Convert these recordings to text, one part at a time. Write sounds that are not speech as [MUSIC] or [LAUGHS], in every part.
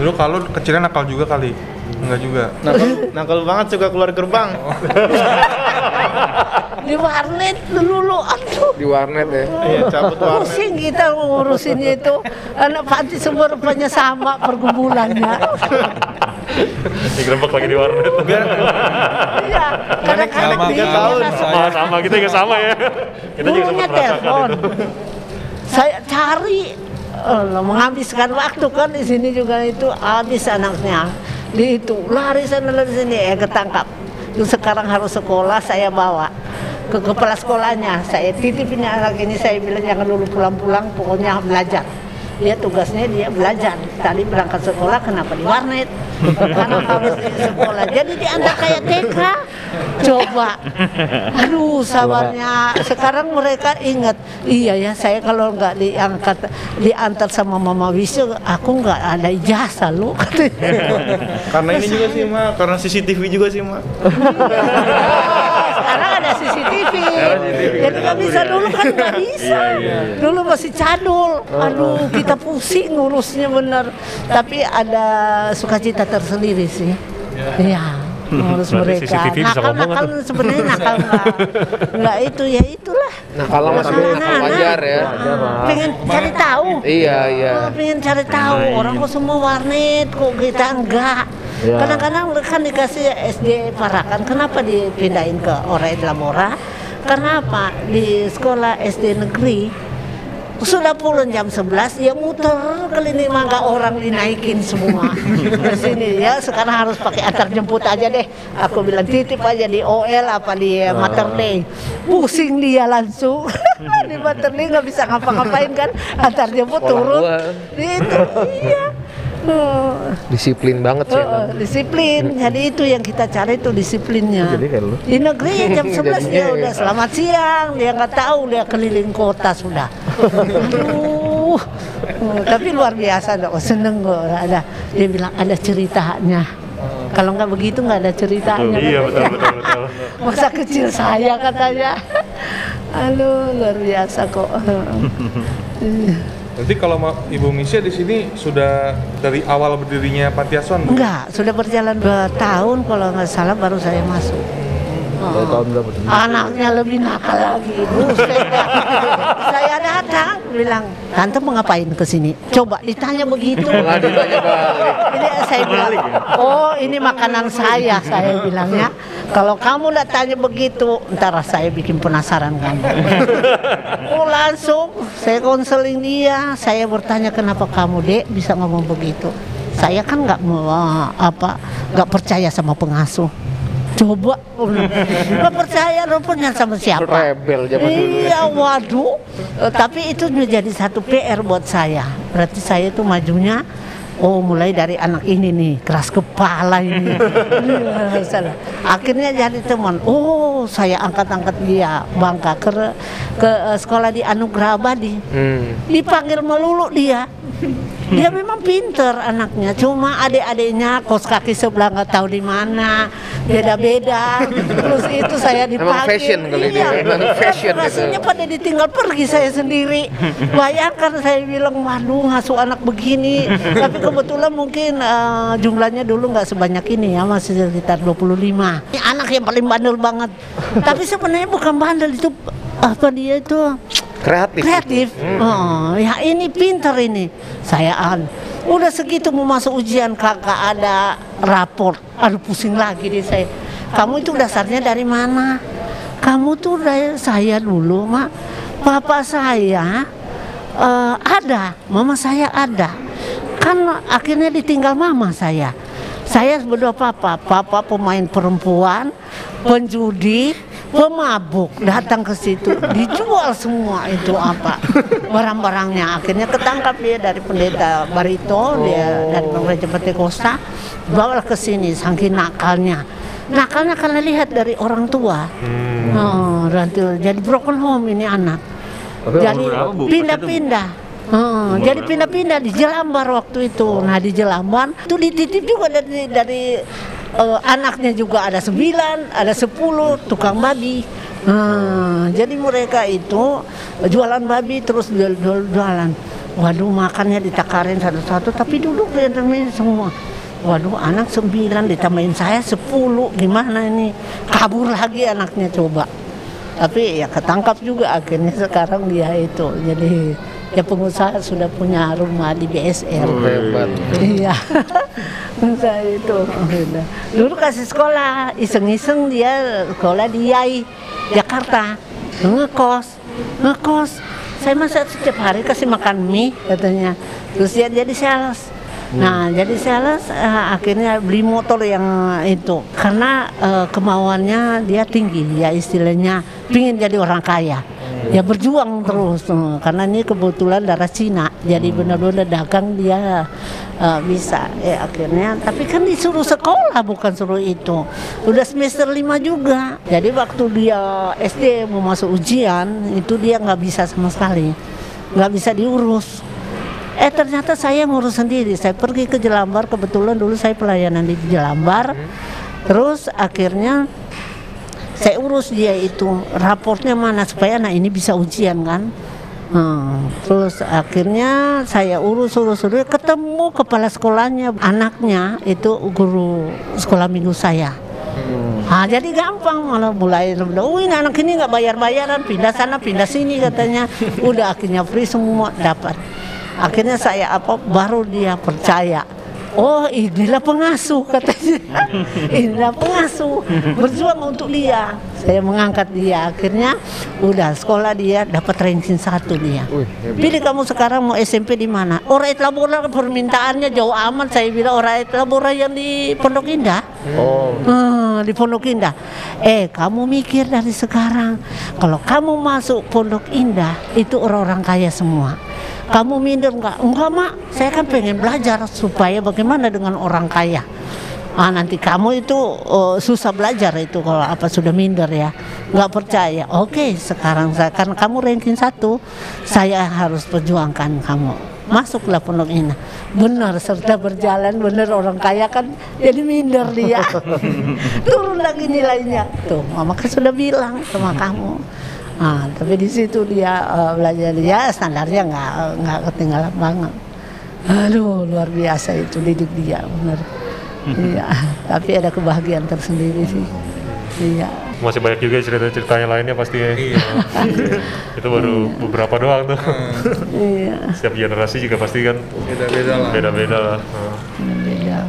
Dulu kalau kecilnya nakal juga kali. Enggak juga. Nakal, nakal banget suka keluar gerbang. [LAUGHS] Di warnet dulu, aduh. Di warnet ya. Iya, cabut warnet. Pusing kita ngurusinnya itu. Anak panti semua rupanya sama pergumulannya. [LAUGHS] Digerebek lagi di warnet. Iya, Sama, dia tiga tahun. Sama, sama kita juga sama ya. Kita juga sempat merasakan telepon. itu. Saya cari Allah, menghabiskan waktu kan di sini juga itu habis anaknya. Di itu lari sana lari sini eh ketangkap. Terus sekarang harus sekolah saya bawa ke kepala sekolahnya. Saya titipin anak ini saya bilang jangan dulu pulang-pulang pokoknya belajar. Dia tugasnya dia belajar. Tadi berangkat sekolah kenapa di warnet? Karena harus di sekolah. Jadi diantar kayak TK. Coba. Aduh, sabarnya. Sekarang mereka ingat, iya ya, saya kalau nggak diangkat diantar sama Mama Wisnu, aku nggak ada ijazah lu. [LAUGHS] Karena ini juga sih, Mak. Karena CCTV juga sih, Mak. Sekarang ada CCTV. Jadi nggak bisa dulu kan nggak bisa. Dulu masih cadul. Aduh, kita pusing ngurusnya bener. Tapi ada sukacita tersendiri sih. Iya. Ngurus mereka. CCTV Nakal nakal sebenarnya nakal nggak nggak itu ya itulah. Nah kalau mas Anak-anak. nakal wajar ya. Pengen cari tahu. Iya iya. Oh, pengen cari tahu orang kok semua warnet kok kita enggak kadang-kadang kan dikasih SD Parakan kenapa dipindahin ke Orai Lamora karena apa di sekolah SD negeri sudah pulang jam 11 dia muter keliling mangga orang dinaikin semua. [LAUGHS] Ke sini ya sekarang harus pakai antar jemput aja deh. Aku bilang titip aja di OL apa di Maternity pusing dia langsung. [LAUGHS] Di Maternity nggak bisa ngapa-ngapain kan? Antar jemput Sekolah turun. gua. itu iya Oh, Disiplin banget sih. oh, disiplin. Jadi itu yang kita cari itu disiplinnya. Jadi kayak lu. di negeri jam [LAUGHS] 11 dia udah selamat siang. Dia nggak tahu dia keliling kota sudah. Aduh. Oh, tapi luar biasa dong seneng kok. Ada dia bilang ada ceritanya. Kalau nggak begitu nggak ada ceritanya. Iya betul betul betul. [LAUGHS] masa kecil saya katanya. Aduh luar biasa kok [LAUGHS] Berarti kalau ma- Ibu Misya di sini sudah dari awal berdirinya Panti Asuhan? Enggak sudah berjalan dua tahun kalau nggak salah baru saya masuk. Dari tahun berapa anaknya lebih nakal lagi [LAUGHS] saya datang bilang tante mau ngapain ke sini? Coba ditanya begitu. [LAUGHS] Ini saya bilang oh ini makanan saya saya bilangnya. Kalau kamu nggak tanya begitu ntar saya bikin penasaran kamu. [LAUGHS] Oh langsung saya konseling dia. Saya bertanya kenapa kamu dek bisa ngomong begitu? Saya kan nggak mau apa nggak percaya sama pengasuh coba nggak percaya rupanya sama siapa Rebel zaman dulu. Iya, waduh. Eh, tapi itu menjadi satu PR buat saya. Berarti saya itu majunya Oh mulai dari anak ini nih keras kepala ini. [LAUGHS] Iya. Akhirnya jadi teman. Oh saya angkat-angkat dia bangka ke ke eh, sekolah di Anugerah Abadi. Hmm. Dipanggil melulu dia. [LAUGHS] Dia memang pinter anaknya, cuma adik-adiknya kos kaki sebelah nggak tahu di mana, beda-beda. Terus itu saya Emang dipanggil. fashion kali Iya. fashion gitu. Rasanya pada ditinggal pergi saya sendiri. Bayangkan saya bilang, waduh ngasuh anak begini. Tapi kebetulan mungkin eh, jumlahnya dulu nggak sebanyak ini ya, masih sekitar 25. Ini anak yang paling bandel banget. Tapi sebenarnya bukan bandel itu apa dia itu Kreatif. kreatif. Oh, ya ini pinter ini. Saya an. Udah segitu mau masuk ujian kakak ada raport. Aduh pusing lagi deh saya. Kamu itu dasarnya dari mana? Kamu tuh dari saya dulu, Mak. Papa saya eh, ada, mama saya ada. Kan akhirnya ditinggal mama saya. Saya berdua papa, papa pemain perempuan, penjudi, pemabuk datang ke situ. Dijual semua itu apa. Barang-barangnya. Akhirnya ketangkap dia dari pendeta Barito dia dari gereja Pentekosta bawa ke sini saking nakalnya. Nakalnya karena lihat dari orang tua. Oh, nanti jadi broken home ini anak. Jadi berapa, Bu? pindah-pindah. Oh, jadi pindah-pindah di Jelambar waktu itu. Nah di Jelambar itu dititip juga dari dari eh, anaknya juga ada sembilan, ada sepuluh tukang babi. Hmm, jadi mereka itu jualan babi terus jual- jual- jualan. Waduh makannya ditakarin satu-satu tapi duduk di semua. Waduh anak sembilan ditambahin saya sepuluh gimana ini kabur lagi anaknya coba. Tapi ya ketangkap juga akhirnya sekarang dia itu jadi ya pengusaha sudah punya rumah di BSR. Hebat. Iya. [LAUGHS] Saya itu. Dulu kasih sekolah, iseng-iseng dia sekolah di Yai, Jakarta. Ngekos, ngekos. Saya masa setiap hari kasih makan mie katanya. Terus dia jadi sales. Nah, jadi sales eh, akhirnya beli motor yang itu karena eh, kemauannya dia tinggi ya istilahnya pingin jadi orang kaya. Ya berjuang terus eh, karena ini kebetulan darah Cina. Jadi benar-benar dagang dia eh, bisa. Eh akhirnya tapi kan disuruh sekolah bukan suruh itu. Udah semester 5 juga. Jadi waktu dia SD mau masuk ujian itu dia nggak bisa sama sekali. nggak bisa diurus. Eh ternyata saya ngurus sendiri. Saya pergi ke Jelambar kebetulan dulu saya pelayanan di Jelambar. Terus akhirnya saya urus dia itu raportnya mana supaya anak ini bisa ujian kan. Hmm, terus akhirnya saya urus urus urus ketemu kepala sekolahnya anaknya itu guru sekolah minggu saya. Ah, jadi gampang malah mulai oh ini anak ini nggak bayar bayaran pindah sana pindah sini katanya udah akhirnya free semua dapat akhirnya saya apa baru dia percaya oh inilah pengasuh katanya. [LAUGHS] Inilah pengasuh. Berjuang untuk dia. Saya mengangkat dia. Akhirnya udah sekolah dia dapat ranking satu dia. Pilih kamu sekarang mau SMP di mana? Orait Labora permintaannya jauh amat. Saya bilang Orait Labora yang di Pondok Indah. Oh. Ah, di Pondok Indah. Eh, kamu mikir dari sekarang, kalau kamu masuk Pondok Indah itu orang-orang kaya semua. Kamu minder nggak? Enggak mak, saya kan pengen belajar supaya bagaimana dengan orang kaya. Ah, nanti kamu itu oh, susah belajar itu kalau apa sudah minder ya, nggak percaya. Oke, sekarang saya kan kamu ranking satu, saya harus perjuangkan kamu. Masuklah pondok Indah. Benar, serta berjalan benar orang kaya kan jadi minder dia. [LAUGHS] Turun lagi nilainya. Tuh, mama kan sudah bilang sama kamu. Ah, tapi di situ dia eh, belajar dia standarnya nggak nggak ketinggalan banget. Aduh, luar biasa itu didik dia benar. [LAUGHS] Iya, tapi ada kebahagiaan tersendiri sih. Iya. Masih banyak juga cerita-ceritanya lainnya pasti. Iya. [LAUGHS] itu baru beberapa doang tuh. Iya. Setiap generasi juga pasti kan Beda-beda lah. beda-beda lah. Beda.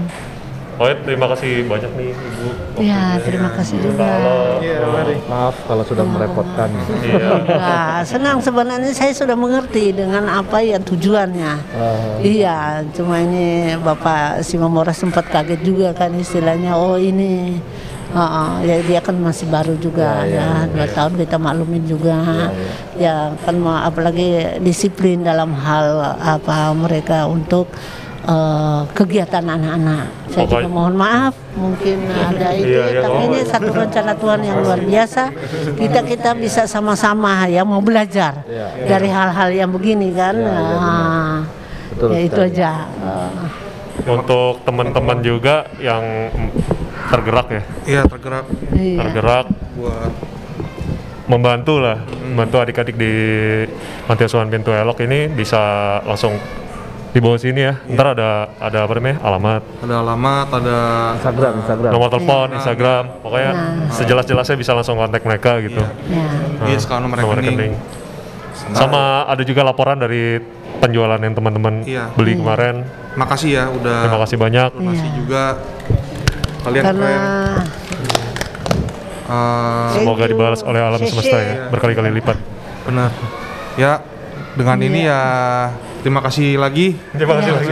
Oh ya, terima kasih banyak nih Ibu. Ya, terima kasih juga. Iya, mari. Maaf kalau sudah merepotkan. Iya. Nah, senang sebenarnya saya sudah mengerti dengan apa yang tujuannya. Iya, cuma ini Bapak Simamora sempat kaget juga kan istilahnya. Oh ini, Heeh, ya dia kan masih baru juga ya, dua tahun kita maklumin juga. Ya, kan ma- apalagi disiplin dalam hal apa mereka untuk eh, kegiatan anak-anak. Saya juga mohon maaf, mungkin ada itu, Iya, iya, tapi ini satu rencana Tuhan yang luar biasa. Kita kita bisa sama-sama ya mau belajar dari hal-hal yang begini kan. Nah, Betul ya itu sekali. aja. Eh, Untuk teman-teman juga yang tergerak ya, Iya, tergerak iya. tergerak buat membantu lah, membantu adik-adik di Panti Asuhan Pintu Elok ini bisa langsung di bawah sini ya. Ntar ada ada apa namanya alamat, ada alamat, ada Instagram, Instagram. nomor telepon, Instagram, pokoknya sejelas-jelasnya bisa langsung kontak mereka gitu. Ya. Iya, sekarang nomor rekening. Sama ada juga laporan dari penjualan yang teman-teman Iya. beli kemarin. Makasih ya udah Terima kasih banyak. donasi Iya. juga. Kalian Karena keren. Eh, Semoga dibalas oleh alam semesta ya, berkali-kali lipat. benar. Ya, dengan ini Iya. ya terima kasih lagi. Terima kasih lagi.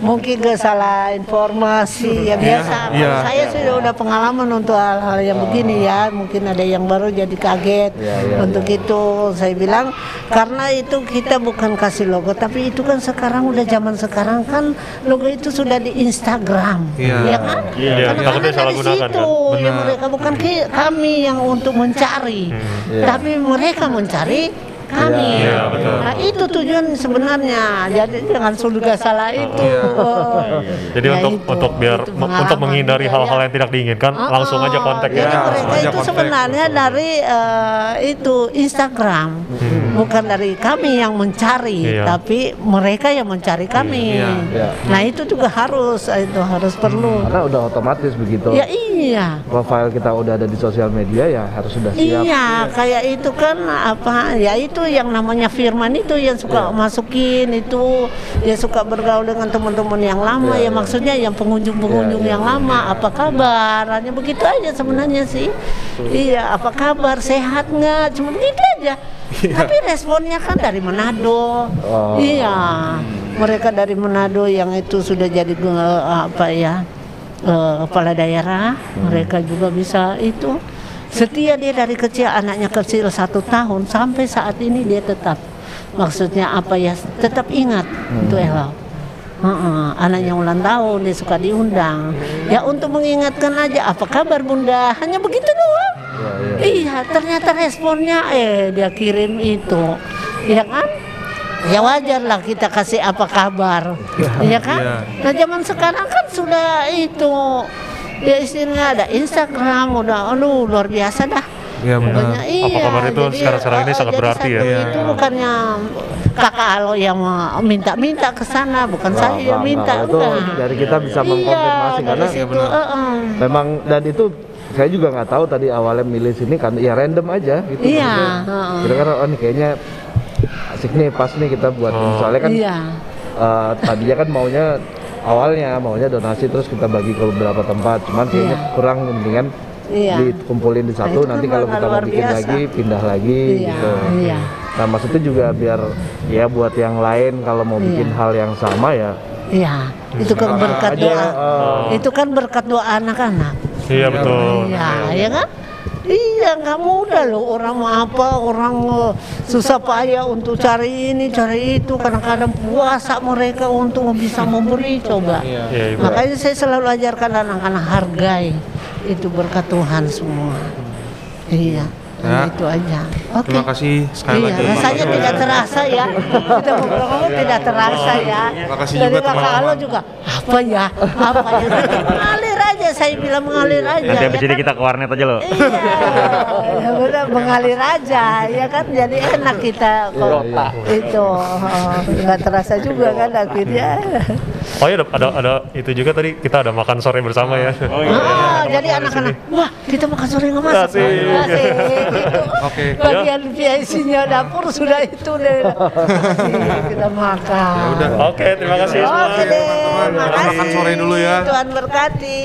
mungkin ke salah informasi ya biasa. Iya. Kalau Saya sudah udah pengalaman untuk hal-hal yang begini ya. Mungkin ada yang baru jadi kaget. untuk itu saya bilang karena itu kita bukan kasih logo, tapi itu kan sekarang udah zaman sekarang kan logo itu sudah di Instagram, Iya. ya kan? Iya, Karena takutnya kan salah dari gunakan, situ kan? ya mereka bukan kami yang untuk mencari, Hmm. Iya. tapi mereka mencari kami. Iya, betul. Nah, itu tujuan sebenarnya. Jadi jangan juga salah itu. Oh. Jadi Ya, untuk itu. untuk biar Itu me- untuk menghindari juga, hal-hal ya. yang tidak diinginkan Oh, langsung aja kontak ya. langsung mereka itu kontak. sebenarnya dari eh, itu Instagram, bukan dari kami yang mencari, Iya. tapi mereka yang mencari kami. Iya. Nah itu juga harus itu harus perlu. Karena udah otomatis begitu. Ya iya. Profil kita udah ada di sosial media ya harus sudah siap. Iya, kayak itu kan apa? Ya itu yang namanya Firman itu yang suka masukin itu, dia suka bergaul dengan teman-teman yang lama ya maksudnya yang pengunjung-pengunjung yang lama. Apa kabar? Hanya begitu aja sebenarnya sih. Iya, apa kabar? Sehat nggak? Cuma begitu aja. Tapi responnya kan dari Manado. Oh. Iya, mereka dari Manado yang itu sudah jadi eh, apa ya? eh, kepala daerah, mereka juga bisa itu setia dia dari kecil anaknya kecil satu tahun sampai saat ini dia tetap. Maksudnya apa ya? Tetap ingat itu Elo. Heeh, anaknya ulang tahun dia suka diundang. Ya untuk mengingatkan aja apa kabar bunda? Hanya begitu doang. Iya ternyata responnya eh dia kirim itu. Ya kan? Ya wajar lah kita kasih apa kabar. Ya kan? Iya. nah zaman sekarang kan sudah itu ya istilahnya ada Instagram udah aduh luar biasa dah Iya benar. Iya. kabar itu sekarang-sekarang ini eh, sangat berarti ya. satu Iya. Itu bukannya kakak Alo yang mau minta-minta ke sana, bukan Wah, saya yang enggak, minta. enggak. Itu dari kita bisa Iya, mengkonfirmasi karena situ, eh. memang dan itu saya juga nggak tahu tadi awalnya milih sini kan ya random aja gitu. Iya, Maksudnya, heeh. Kira-kira oh ini kayaknya asik nih pas nih kita buat. Oh. soalnya kan Iya. eh, tadinya kan maunya awalnya maunya donasi terus kita bagi ke beberapa tempat cuman kayaknya Iya. kurang mendingan Iya. dikumpulin di satu itu kan nanti kalau kita mau bikin biasa. lagi pindah lagi Iya, gitu iya. nah maksudnya juga biar ya buat yang lain kalau mau bikin Iya. hal yang sama ya Iya, itu kan berkat aja, doa. eh, Itu kan berkat doa anak-anak. Iya betul. Iya, ya kan? Iya, nggak mudah loh orang mau apa, orang eh, susah payah untuk cari ini, cari itu. Kadang-kadang puasa mereka untuk bisa memberi, coba. Iya, Ibu. Makanya saya selalu ajarkan anak-anak hargai itu berkat Tuhan semua. Iya, Ya. itu aja. Oke. Terima kasih sekali Iya, lagi. rasanya tidak terasa ya. Kita ngobrol-ngobrol tidak terasa ya. Terima kasih Dari juga teman-teman. Alo juga apa ya? Apa ya? Saya bilang mengalir aja. Nanti ya habis ini kan? kita ke warnet aja loh. Iya, ya benar mengalir aja, ya kan jadi enak kita kalau itu oh, nggak terasa juga kan akhirnya. Oh iya ada, ada ada itu juga tadi kita ada makan sore bersama ya. Oh Ah, jadi anak-anak, wah kita makan sore nggak masak, Asik. Asik, gitu. Oke. Bagian PIC-nya dapur sudah itu deh, [LAUGHS] kita makan. Ya udah. Oke, terima kasih semua. Oke deh. Makan sore dulu ya. Tuhan berkati.